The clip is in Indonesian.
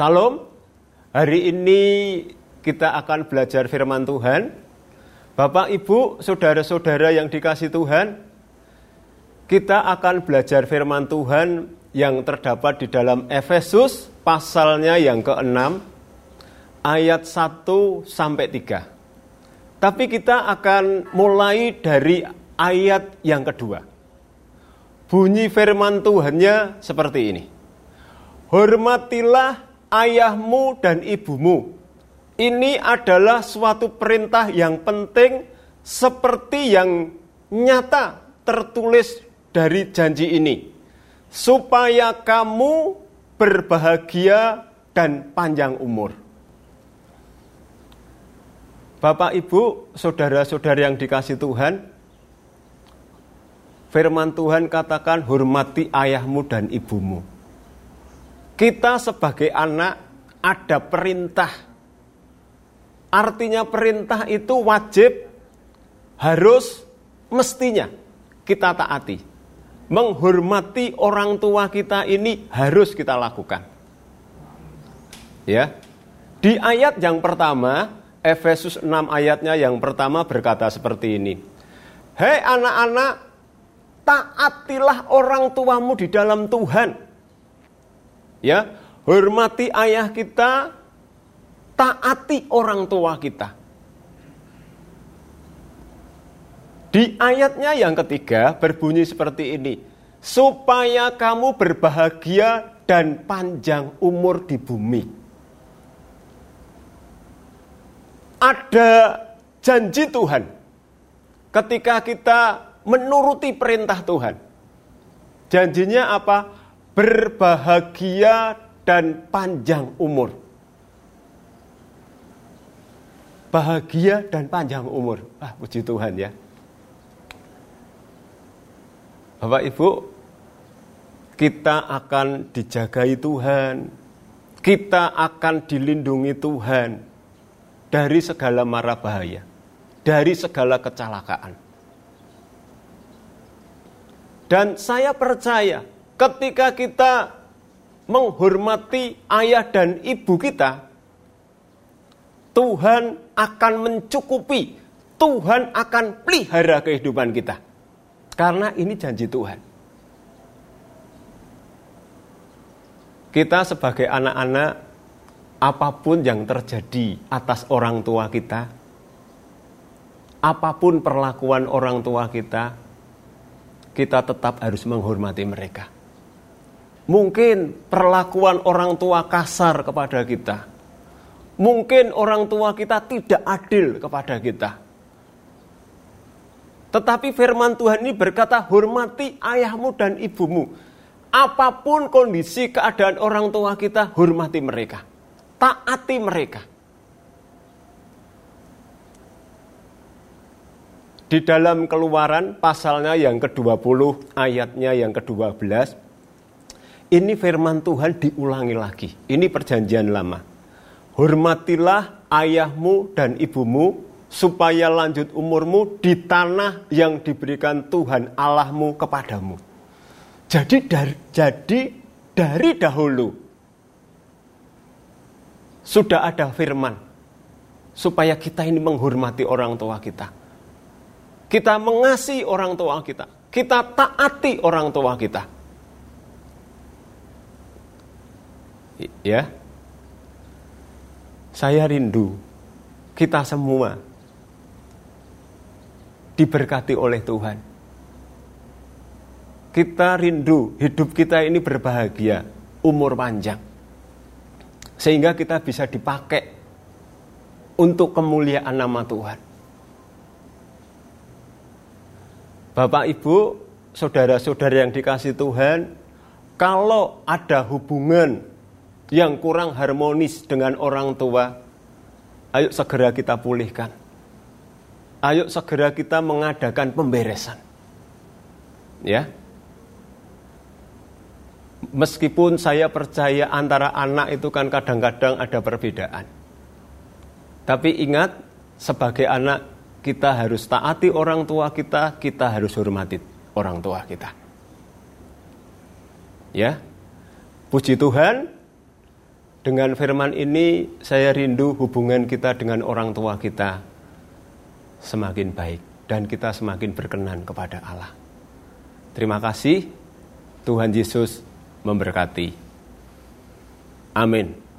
Salam. Hari ini kita akan belajar firman Tuhan. Bapak, Ibu, saudara-saudara yang dikasih Tuhan, kita akan belajar firman Tuhan yang terdapat di dalam Efesus pasalnya yang ke-6 ayat 1 sampai 3. Tapi kita akan mulai dari ayat yang kedua. Bunyi firman Tuhannya seperti ini. Hormatilah ayahmu dan ibumu. Ini adalah suatu perintah yang penting seperti yang nyata tertulis dari janji ini, supaya kamu berbahagia dan panjang umur. Bapak, Ibu, saudara-saudara yang dikasih Tuhan, firman Tuhan katakan hormati ayahmu dan ibumu. Kita sebagai anak ada perintah. Artinya perintah itu wajib, harus, mestinya kita taati menghormati orang tua kita ini harus kita lakukan. Ya. Di ayat yang pertama, Efesus 6 ayatnya yang pertama berkata seperti ini. Hei anak-anak, taatilah orang tuamu di dalam Tuhan. Ya, hormati ayah kita, taati orang tua kita. Di ayatnya yang ketiga berbunyi seperti ini. Supaya kamu berbahagia dan panjang umur di bumi. Ada janji Tuhan ketika kita menuruti perintah Tuhan. Janjinya apa? Berbahagia dan panjang umur. Bahagia dan panjang umur. Ah, puji Tuhan ya. Bapak Ibu, kita akan dijagai Tuhan, kita akan dilindungi Tuhan dari segala mara bahaya, dari segala kecelakaan. Dan saya percaya ketika kita menghormati ayah dan ibu kita, Tuhan akan mencukupi, Tuhan akan pelihara kehidupan kita. Karena ini janji Tuhan. Kita sebagai anak-anak, apa pun yang terjadi atas orang tua kita, apa pun perlakuan orang tua kita, kita tetap harus menghormati mereka. Mungkin perlakuan orang tua kasar kepada kita, mungkin orang tua kita tidak adil kepada kita tetapi firman Tuhan ini berkata, hormati ayahmu dan ibumu. Apa pun kondisi keadaan orang tua kita, hormati mereka. Taati mereka. Di dalam keluaran pasalnya yang ke-20, ayatnya yang ke-12, ini firman Tuhan diulangi lagi. Ini perjanjian lama. Hormatilah ayahmu dan ibumu supaya lanjut umurmu di tanah yang diberikan Tuhan Allahmu kepadamu. Jadi dari, jadi dari dahulu sudah ada firman supaya kita ini menghormati orang tua kita. Kita mengasihi orang tua kita. Kita taati orang tua kita. Ya. Saya rindu kita semua diberkati oleh Tuhan. Kita rindu hidup kita ini berbahagia, umur panjang. Sehingga kita bisa dipakai untuk kemuliaan nama Tuhan. Bapak Ibu, saudara-saudara yang dikasih Tuhan, kalau ada hubungan yang kurang harmonis dengan orang tua, ayo segera kita pulihkan ayo segera kita mengadakan pemberesan. Ya. Meskipun saya percaya antara anak itu kan kadang-kadang ada perbedaan. Tapi ingat, sebagai anak kita harus taati orang tua kita, kita harus hormati orang tua kita. Ya. Puji Tuhan, dengan firman ini saya rindu hubungan kita dengan orang tua kita semakin baik dan kita semakin berkenan kepada Allah. Terima kasih. Tuhan Yesus memberkati. Amin.